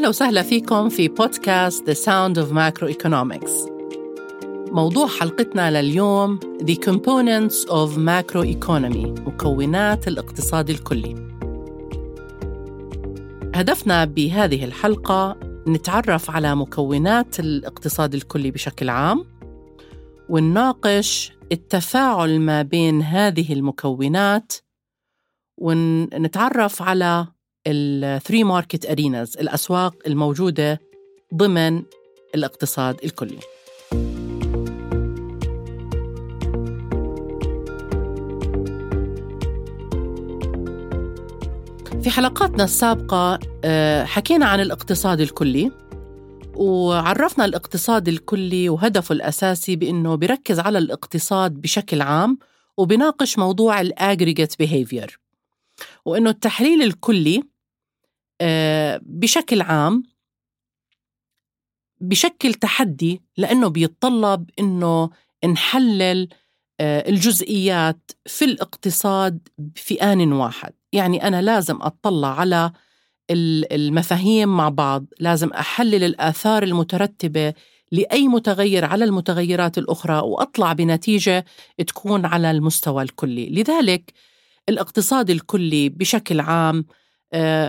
أهلا وسهلا فيكم في بودكاست The Sound of Macroeconomics. موضوع حلقتنا لليوم The Components of Macroeconomy مكونات الاقتصاد الكلي. هدفنا بهذه الحلقة نتعرف على مكونات الاقتصاد الكلي بشكل عام ونناقش التفاعل ما بين هذه المكونات ونتعرف على ال three market arenas الأسواق الموجودة ضمن الاقتصاد الكلي. في حلقاتنا السابقة آه، حكينا عن الاقتصاد الكلي وعرفنا الاقتصاد الكلي وهدفه الأساسي بأنه بيركز على الاقتصاد بشكل عام وبناقش موضوع الاجريجيت بيهيفير وأنه التحليل الكلي بشكل عام بشكل تحدي لأنه بيتطلب أنه نحلل آه، الجزئيات في الاقتصاد في آن واحد. يعني أنا لازم أطلع على المفاهيم مع بعض لازم أحلل الآثار المترتبة لأي متغير على المتغيرات الأخرى وأطلع بنتيجة تكون على المستوى الكلي. لذلك الاقتصاد الكلي بشكل عام آه،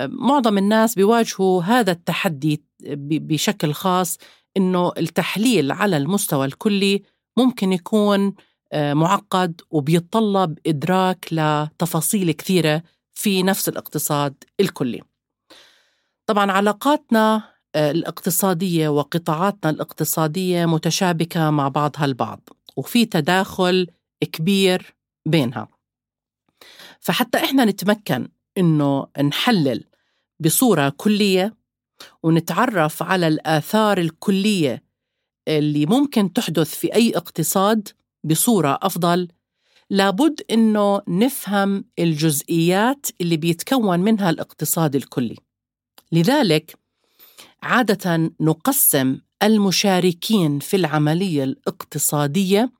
معظم الناس بيواجهوا هذا التحدي بشكل خاص إنه التحليل على المستوى الكلي ممكن يكون آه، معقد وبيتطلب إدراك لتفاصيل كثيرة في نفس الاقتصاد الكلي. طبعا علاقاتنا آه، الاقتصادية وقطاعاتنا الاقتصادية متشابكة مع بعضها البعض وفي تداخل كبير بينها. فحتى إحنا نتمكن إنه نحلل بصورة كلية ونتعرف على الآثار الكلية اللي ممكن تحدث في أي اقتصاد بصورة أفضل. لابد إنه نفهم الجزئيات اللي بيتكون منها الاقتصاد الكلي. لذلك عادة نقسم المشاركين في العملية الاقتصادية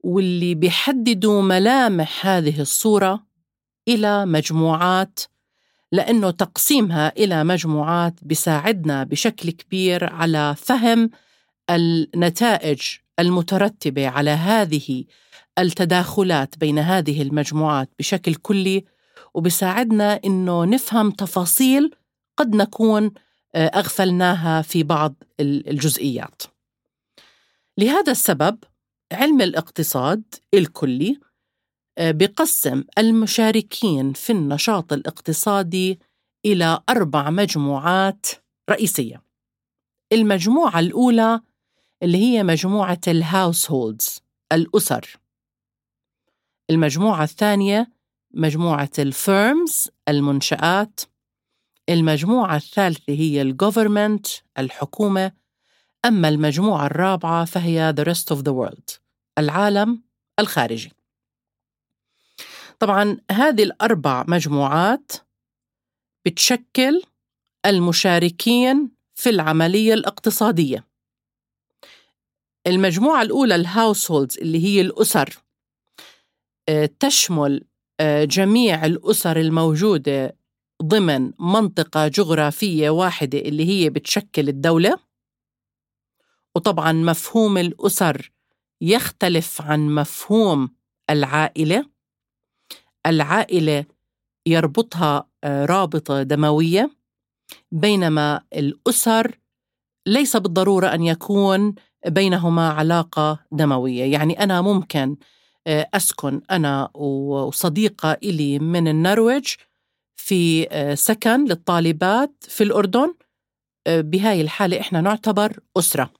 واللي بيحددوا ملامح هذه الصورة إلى مجموعات لأنه تقسيمها إلى مجموعات بيساعدنا بشكل كبير على فهم النتائج المترتبة على هذه التداخلات بين هذه المجموعات بشكل كلي وبساعدنا إنه نفهم تفاصيل قد نكون آه، أغفلناها في بعض الجزئيات. لهذا السبب علم الاقتصاد الكلي بقسم المشاركين في النشاط الاقتصادي إلى أربع مجموعات رئيسية. المجموعة الأولى اللي هي مجموعة الهاوس هولدز الأسر. المجموعة الثانية مجموعة ال firms المنشآت. المجموعة الثالثة هي ال government الحكومة. أما المجموعة الرابعة فهي the rest of the world العالم الخارجي. طبعا هذه الأربع مجموعات بتشكل المشاركين في العملية الاقتصادية. المجموعة الأولى الهاوسهولدز اللي هي الأسر آه، تشمل آه، جميع الأسر الموجودة ضمن منطقة جغرافية واحدة اللي هي بتشكل الدولة. وطبعا مفهوم الأسر يختلف عن مفهوم العائلة. العائلة يربطها آه، رابطة دموية بينما الأسر ليس بالضرورة أن يكون بينهما علاقة دموية. يعني أنا ممكن آه، أسكن أنا وصديقة إلي من النرويج في آه، سكن للطالبات في الأردن بهاي الحالة إحنا نعتبر أسرة.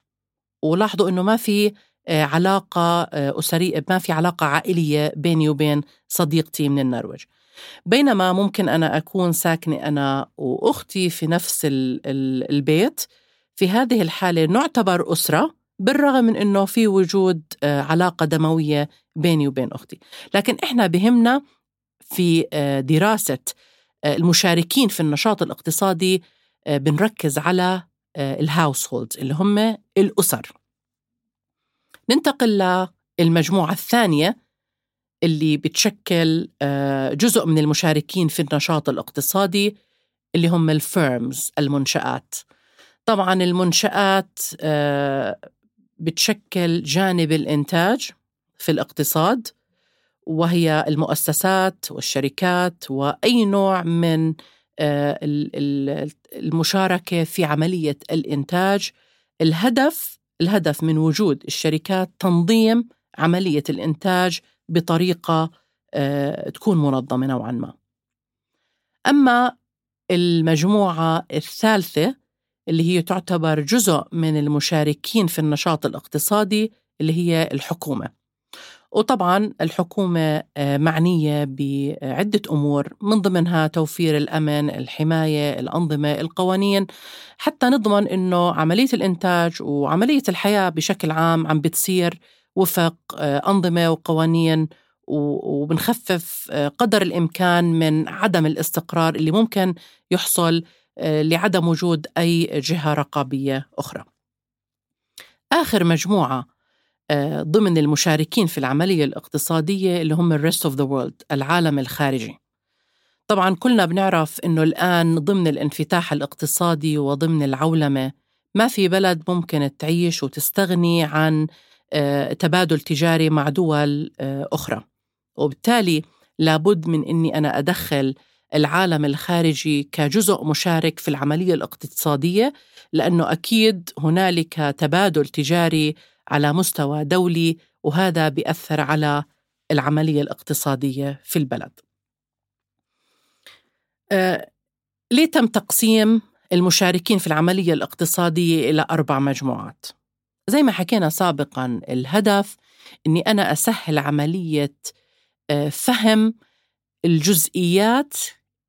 ولاحظوا إنه ما في علاقة آه، أسرية ما في علاقة عائلية بيني وبين صديقتي من النرويج. بينما ممكن أنا أكون ساكنة أنا وأختي في نفس البيت في هذه الحالة نعتبر أسرة بالرغم من أنه في وجود آه، علاقة دموية بيني وبين أختي. لكن إحنا بهمنا في دراسة المشاركين في النشاط الاقتصادي بنركز على الهاوس هولدز اللي هم الأسر. ننتقل للمجموعة الثانية اللي بتشكل آه، جزء من المشاركين في النشاط الاقتصادي اللي هم الفيرمز المنشآت. طبعا المنشآت آه، بتشكل جانب الإنتاج في الاقتصاد وهي المؤسسات والشركات وأي نوع من آه، المشاركة في عملية الإنتاج. الهدف الهدف من وجود الشركات تنظيم عملية الإنتاج بطريقة آه، تكون منظمة نوعا ما. أما المجموعة الثالثة اللي هي تعتبر جزء من المشاركين في النشاط الاقتصادي اللي هي الحكومة. وطبعا الحكومة آه، معنية بعدة أمور من ضمنها توفير الأمن الحماية الأنظمة القوانين. حتى نضمن أنه عملية الإنتاج وعملية الحياة بشكل عام عم بتصير وفق آه، أنظمة وقوانين وبنخفف آه، قدر الإمكان من عدم الاستقرار اللي ممكن يحصل لعدم وجود أي جهة رقابية أخرى. آخر مجموعة ضمن المشاركين في العملية الاقتصادية اللي هم ال rest of the world العالم الخارجي. طبعا كلنا بنعرف إنه الآن ضمن الانفتاح الاقتصادي وضمن العولمة ما في بلد ممكن تعيش وتستغني عن آه، تبادل تجاري مع دول آه، أخرى. وبالتالي لابد من إني أنا أدخل العالم الخارجي كجزء مشارك في العملية الاقتصادية لأنه أكيد هنالك تبادل تجاري على مستوى دولي وهذا بيأثر على العملية الاقتصادية في البلد. آه، ليه تم تقسيم المشاركين في العملية الاقتصادية إلى أربع مجموعات؟ زي ما حكينا سابقا الهدف إني أنا أسهل عملية آه، فهم الجزئيات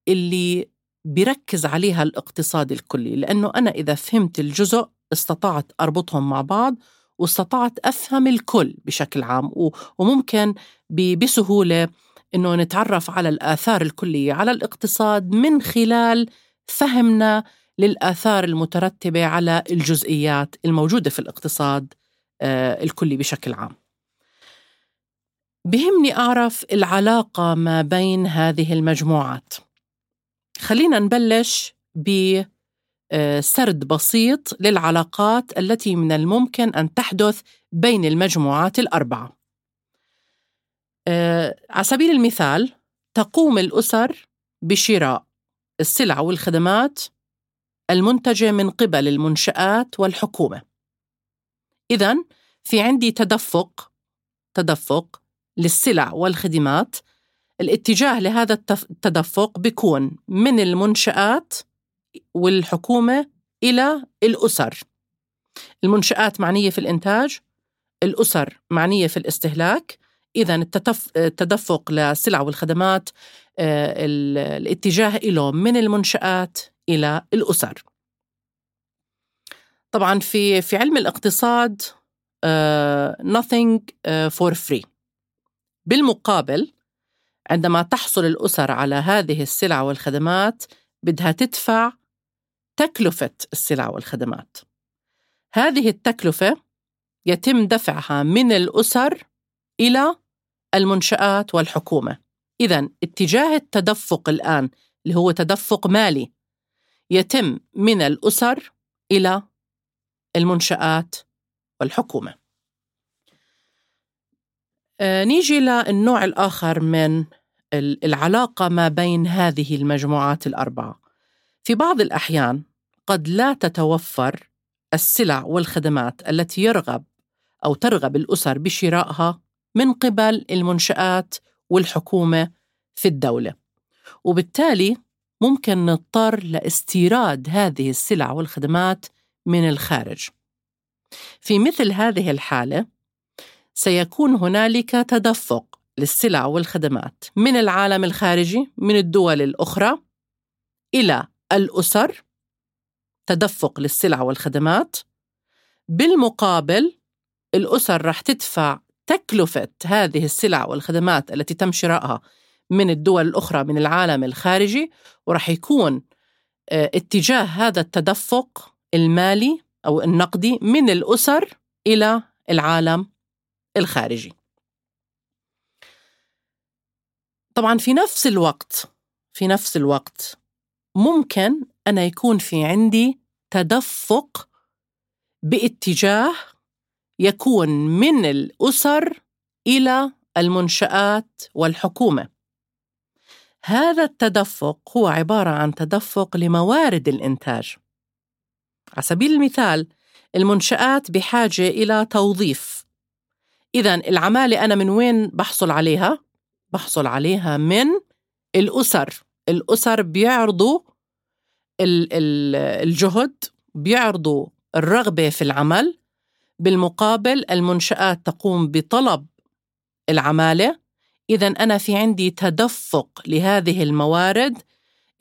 اللي بيركز عليها الاقتصاد الكلي لأنه أنا إذا فهمت الجزء استطعت أربطهم مع بعض واستطعت أفهم الكل بشكل عام وممكن بسهولة أنه نتعرف على الآثار الكلية على الاقتصاد من خلال فهمنا للآثار المترتبة على الجزئيات الموجودة في الاقتصاد آه، الكلي بشكل عام. بهمني أعرف العلاقة ما بين هذه المجموعات. خلينا نبلش ب سرد بسيط للعلاقات التي من الممكن أن تحدث بين المجموعات الأربعة. آه، على سبيل المثال تقوم الأسر بشراء السلع والخدمات المنتجة من قبل المنشآت والحكومة. اذا في عندي تدفق تدفق للسلع والخدمات الاتجاه لهذا التدفق بيكون من المنشآت والحكومة إلى الأسر. المنشآت معنية في الإنتاج الأسر معنية في الاستهلاك. إذا التدفق للسلع والخدمات آه، الاتجاه له من المنشآت إلى الأسر. طبعا في في علم الاقتصاد uh, nothing uh, for free. بالمقابل عندما تحصل الأسر على هذه السلع والخدمات بدها تدفع تكلفة السلع والخدمات. هذه التكلفة يتم دفعها من الأسر إلى المنشآت والحكومة. إذا اتجاه التدفق الآن اللي هو تدفق مالي يتم من الأسر إلى المنشآت والحكومة. آه نيجي للنوع الآخر من العلاقة ما بين هذه المجموعات الأربعة. في بعض الأحيان قد لا تتوفر السلع والخدمات التي يرغب أو ترغب الأسر بشرائها من قبل المنشآت والحكومة في الدولة. وبالتالي ممكن نضطر لاستيراد هذه السلع والخدمات من الخارج. في مثل هذه الحالة سيكون هنالك تدفق للسلع والخدمات من العالم الخارجي من الدول الأخرى إلى الأسر تدفق للسلع والخدمات. بالمقابل الأسر رح تدفع تكلفة هذه السلع والخدمات التي تم شرائها من الدول الأخرى من العالم الخارجي ورح يكون آه، اتجاه هذا التدفق المالي أو النقدي من الأسر إلى العالم الخارجي. طبعا في نفس الوقت في نفس الوقت ممكن أنا يكون في عندي تدفق باتجاه يكون من الأسر إلى المنشآت والحكومة. هذا التدفق هو عبارة عن تدفق لموارد الإنتاج. على سبيل المثال المنشآت بحاجة إلى توظيف. إذا العمالة أنا من وين بحصل عليها؟ بحصل عليها من الأسر. الأسر بيعرضوا الجهد بيعرضوا الرغبة في العمل بالمقابل المنشآت تقوم بطلب العمالة. إذا أنا في عندي تدفق لهذه الموارد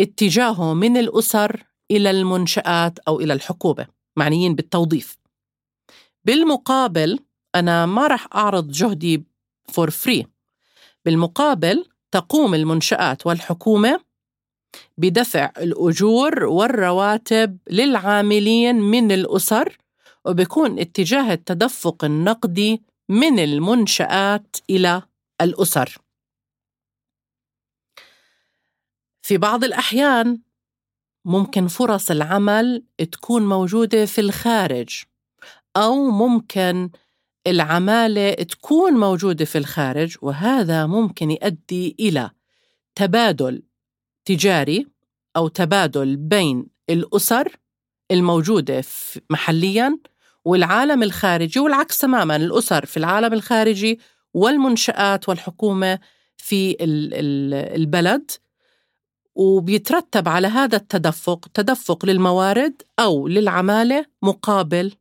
اتجاهه من الأسر إلى المنشآت أو إلى الحكومة معنيين بالتوظيف. بالمقابل أنا ما راح أعرض جهدي for free بالمقابل تقوم المنشآت والحكومة بدفع الأجور والرواتب للعاملين من الأسر وبيكون اتجاه التدفق النقدي من المنشآت إلى الأسر. في بعض الأحيان ممكن فرص العمل تكون موجودة في الخارج أو ممكن العمالة تكون موجودة في الخارج وهذا ممكن يؤدي إلى تبادل تجاري أو تبادل بين الأسر الموجودة محلياً والعالم الخارجي والعكس تماما الأسر في العالم الخارجي والمنشآت والحكومة في البلد وبيترتب على هذا التدفق تدفق للموارد أو للعمالة مقابل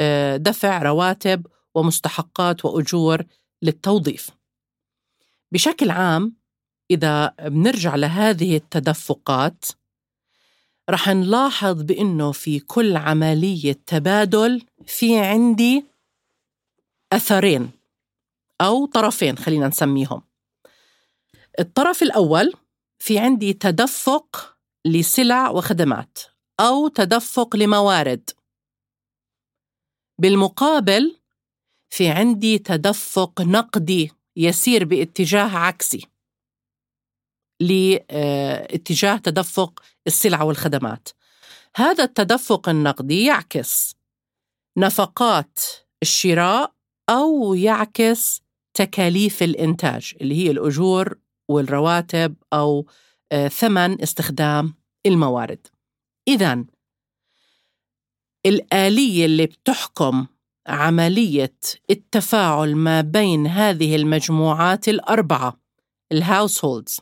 آه، دفع رواتب ومستحقات وأجور للتوظيف. بشكل عام إذا بنرجع لهذه التدفقات رح نلاحظ بأنه في كل عملية تبادل في عندي أثرين أو طرفين خلينا نسميهم. الطرف الأول في عندي تدفق لسلع وخدمات أو تدفق لموارد. بالمقابل في عندي تدفق نقدي يسير باتجاه عكسي. لاتجاه تدفق السلع والخدمات. هذا التدفق النقدي يعكس نفقات الشراء أو يعكس تكاليف الإنتاج اللي هي الأجور والرواتب أو آه، ثمن استخدام الموارد. اذا الآلية اللي بتحكم عملية التفاعل ما بين هذه المجموعات الأربعة ال households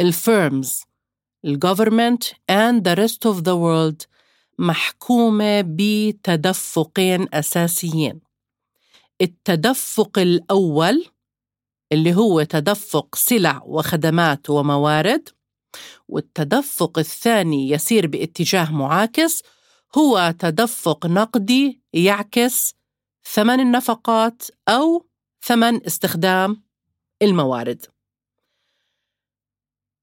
ال firms ال government and the rest of the world محكومة بتدفقين أساسيين. التدفق الأول اللي هو تدفق سلع وخدمات وموارد والتدفق الثاني يسير باتجاه معاكس هو تدفق نقدي يعكس ثمن النفقات أو ثمن استخدام الموارد.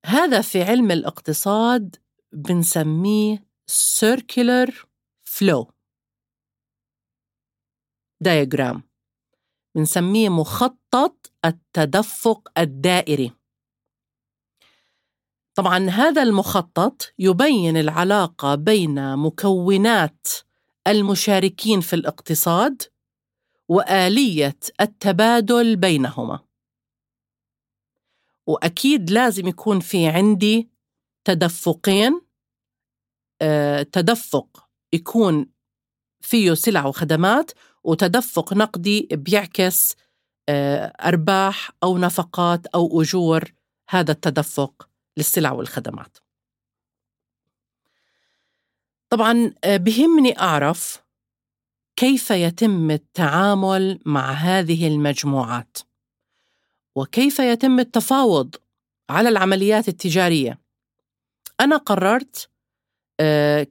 هذا في علم الاقتصاد بنسميه circular flow. diagram. بنسميه مخطط التدفق الدائري. طبعا هذا المخطط يبين العلاقة بين مكونات المشاركين في الاقتصاد وآلية التبادل بينهما. وأكيد لازم يكون في عندي تدفقين أه تدفق يكون فيه سلع وخدمات وتدفق نقدي بيعكس أه أرباح أو نفقات أو أجور هذا التدفق للسلع والخدمات. طبعا آه، بهمني أعرف كيف يتم التعامل مع هذه المجموعات. وكيف يتم التفاوض على العمليات التجارية؟ أنا قررت آه،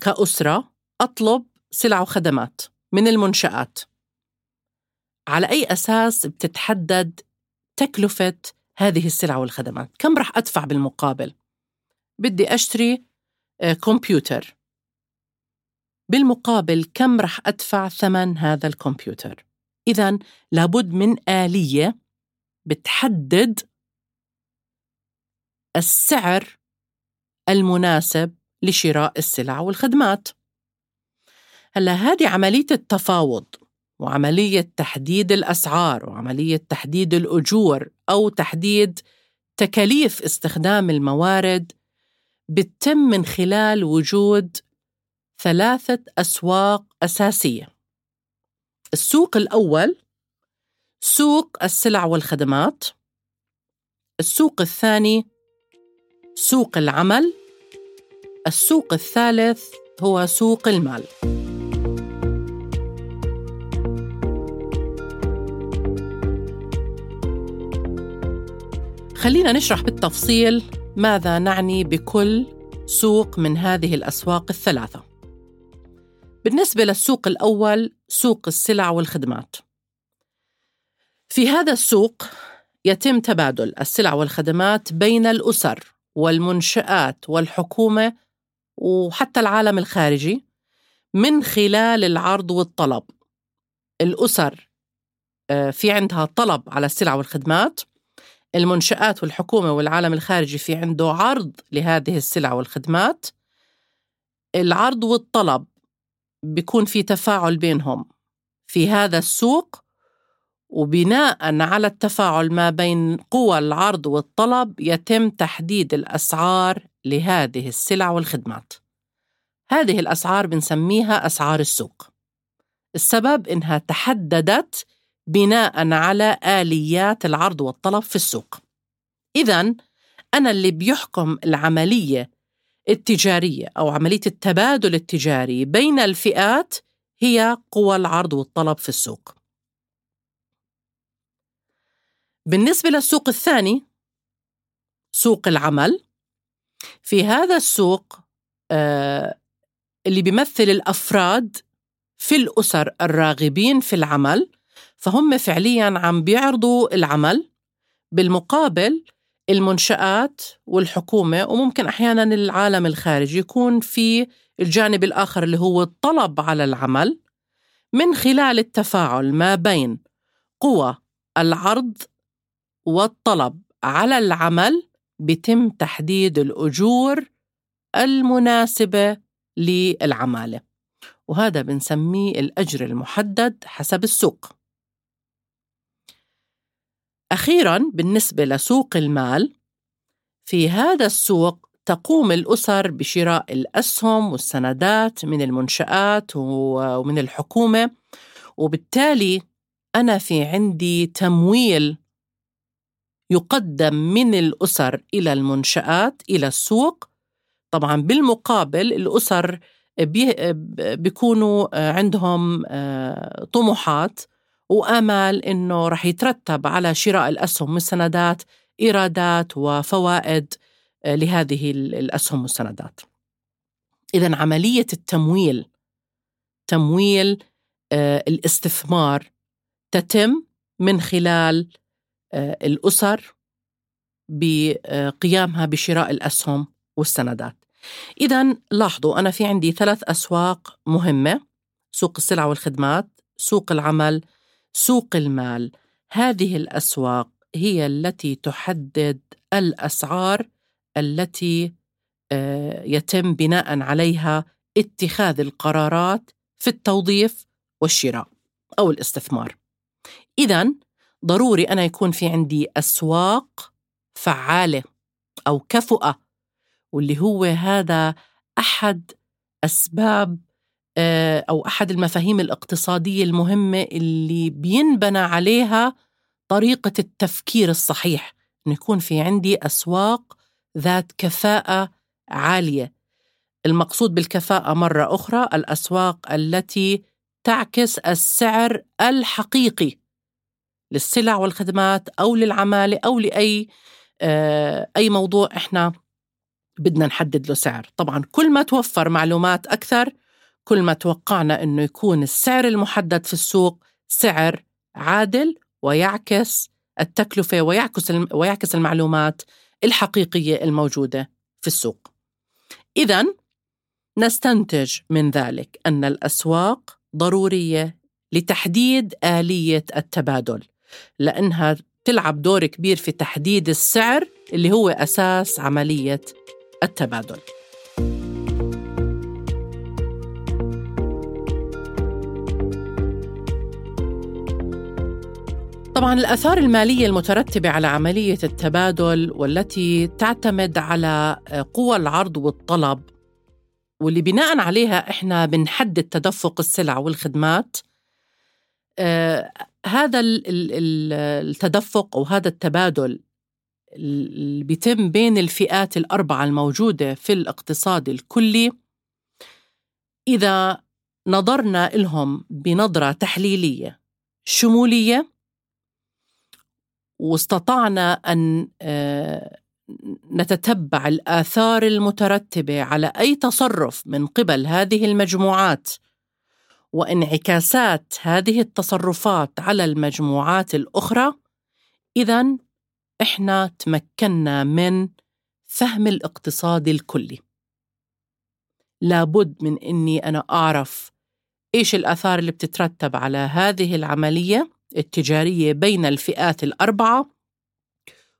كأسرة أطلب سلع وخدمات من المنشآت. على أي أساس بتتحدد تكلفة هذه السلع والخدمات؟ كم راح أدفع بالمقابل؟ بدي أشتري آه، كمبيوتر. بالمقابل كم راح أدفع ثمن هذا الكمبيوتر؟ اذا لابد من آلية بتحدد السعر المناسب لشراء السلع والخدمات هلأ هذه عملية التفاوض وعملية تحديد الأسعار وعملية تحديد الأجور أو تحديد تكاليف استخدام الموارد بتتم من خلال وجود ثلاثة أسواق أساسية. السوق الأول سوق السلع والخدمات. السوق الثاني سوق العمل. السوق الثالث هو سوق المال. خلينا نشرح بالتفصيل ماذا نعني بكل سوق من هذه الأسواق الثلاثة بالنسبة للسوق الأول سوق السلع والخدمات في هذا السوق يتم تبادل السلع والخدمات بين الأسر والمنشآت والحكومة وحتى العالم الخارجي من خلال العرض والطلب. الأسر آه، في عندها طلب على السلع والخدمات. المنشآت والحكومة والعالم الخارجي في عنده عرض لهذه السلع والخدمات. العرض والطلب بيكون في تفاعل بينهم. في هذا السوق وبناء على التفاعل ما بين قوى العرض والطلب يتم تحديد الأسعار لهذه السلع والخدمات هذه الأسعار بنسميها أسعار السوق السبب إنها تحددت بناء على آليات العرض والطلب في السوق. إذا أنا اللي بيحكم العملية التجارية أو عملية التبادل التجاري بين الفئات هي قوى العرض والطلب في السوق. بالنسبة للسوق الثاني سوق العمل في هذا السوق آه اللي بيمثل الأفراد في الأسر الراغبين في العمل فهم فعليا عم بيعرضوا العمل بالمقابل المنشآت والحكومة وممكن أحيانا العالم الخارجي يكون في الجانب الآخر اللي هو الطلب على العمل من خلال التفاعل ما بين قوى العرض والطلب على العمل بتم تحديد الأجور المناسبة للعمالة. وهذا بنسميه الأجر المحدد حسب السوق. أخيرا بالنسبة لسوق المال في هذا السوق تقوم الأسر بشراء الأسهم والسندات من المنشآت ومن الحكومة وبالتالي أنا في عندي تمويل يقدم من الأسر إلى المنشآت إلى السوق. طبعا بالمقابل الأسر بيكونوا عندهم آه، طموحات وآمال إنه رح يترتب على شراء الأسهم والسندات إيرادات وفوائد آه، لهذه الأسهم والسندات. إذا عملية التمويل تمويل آه، الاستثمار تتم من خلال الأسر بقيامها بشراء الأسهم والسندات إذا لاحظوا أنا في عندي ثلاث أسواق مهمة سوق السلع والخدمات سوق العمل سوق المال هذه الأسواق هي التي تحدد الأسعار التي آه، يتم بناء عليها اتخاذ القرارات في التوظيف والشراء أو الاستثمار. اذا ضروري أنا يكون في عندي أسواق فعالة أو كفؤة واللي هو هذا أحد أسباب آه، أو أحد المفاهيم الاقتصادية المهمة اللي بينبنى عليها طريقة التفكير الصحيح إنه يكون في عندي أسواق ذات كفاءة عالية. المقصود بالكفاءة مرة أخرى الأسواق التي تعكس السعر الحقيقي. للسلع والخدمات أو للعمالة أو لأي آه، أي موضوع إحنا بدنا نحدد له سعر طبعا كل ما توفر معلومات أكثر كل ما توقعنا أنه يكون السعر المحدد في السوق سعر عادل ويعكس التكلفة ويعكس ويعكس المعلومات الحقيقية الموجودة في السوق. إذا نستنتج من ذلك أن الأسواق ضرورية لتحديد آلية التبادل لأنها تلعب دور كبير في تحديد السعر اللي هو أساس عملية التبادل. طبعا الآثار المالية المترتبة على عملية التبادل والتي تعتمد على قوى العرض والطلب واللي بناء عليها إحنا بنحدد تدفق السلع والخدمات آه هذا التدفق أو هذا التبادل اللي بيتم بين الفئات الأربعة الموجودة في الاقتصاد الكلي إذا نظرنا لهم بنظرة تحليلية شمولية واستطعنا أن آه، نتتبع الآثار المترتبة على أي تصرف من قبل هذه المجموعات وانعكاسات هذه التصرفات على المجموعات الأخرى اذا إحنا تمكنا من فهم الاقتصاد الكلي. لابد من إني أنا أعرف إيش الآثار اللي بتترتب على هذه العملية التجارية بين الفئات الأربعة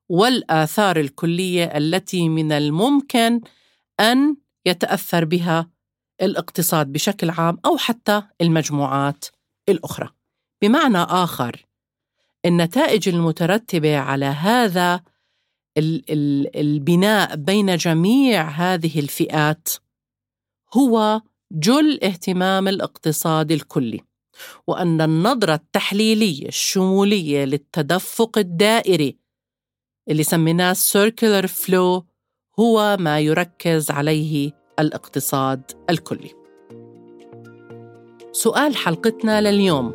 والآثار الكلية التي من الممكن أن يتأثر بها الاقتصاد بشكل عام أو حتى المجموعات الأخرى. بمعنى آخر النتائج المترتبة على هذا البناء بين جميع هذه الفئات هو جل اهتمام الاقتصاد الكلي وأن النظرة التحليلية الشمولية للتدفق الدائري اللي سميناه circular flow هو ما يركز عليه الاقتصاد الكلي. سؤال حلقتنا لليوم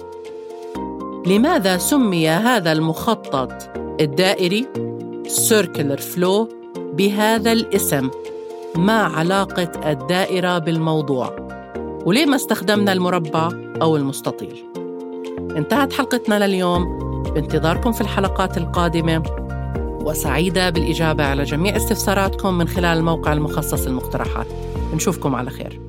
لماذا سمي هذا المخطط الدائري circular flow بهذا الاسم؟ ما علاقة الدائرة بالموضوع؟ وليه ما استخدمنا المربع أو المستطيل؟ انتهت حلقتنا لليوم بانتظاركم في الحلقات القادمة وسعيدة بالإجابة على جميع استفساراتكم من خلال الموقع المخصص للمقترحات نشوفكم على خير.